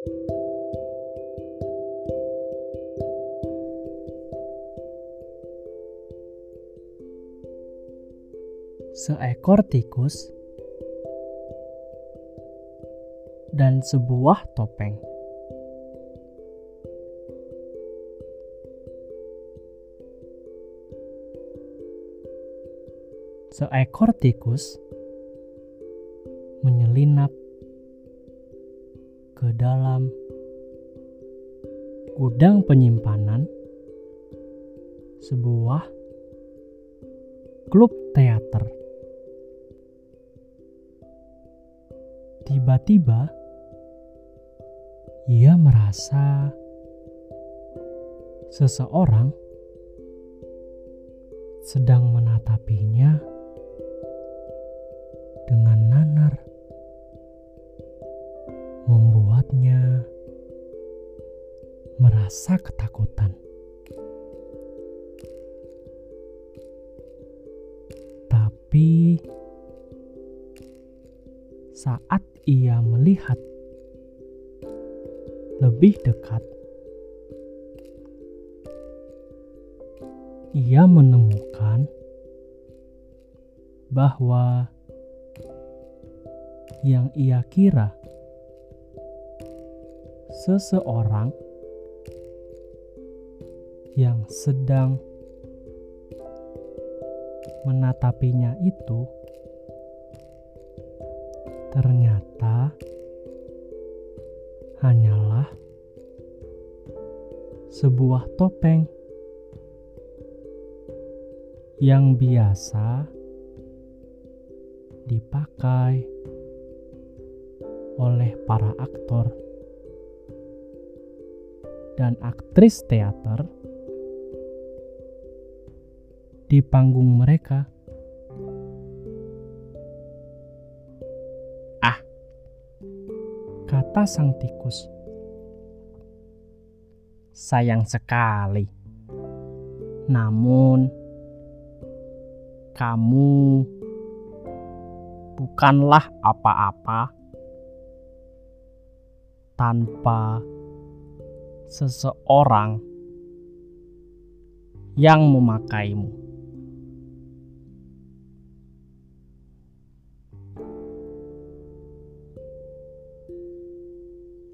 Seekor tikus dan sebuah topeng. Seekor tikus menyelinap ke dalam gudang penyimpanan sebuah klub teater. Tiba-tiba ia merasa seseorang sedang menatapinya merasa ketakutan. Tapi saat ia melihat lebih dekat, ia menemukan bahwa yang ia kira seseorang yang sedang menatapinya itu ternyata hanyalah sebuah topeng yang biasa dipakai oleh para aktor dan aktris teater di panggung mereka. Ah, kata sang tikus. Sayang sekali. Namun, kamu bukanlah apa-apa tanpa seseorang yang memakaimu.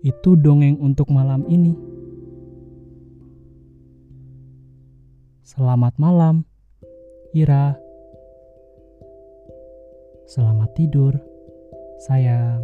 Itu dongeng untuk malam ini. Selamat malam, Ira. Selamat tidur, sayang.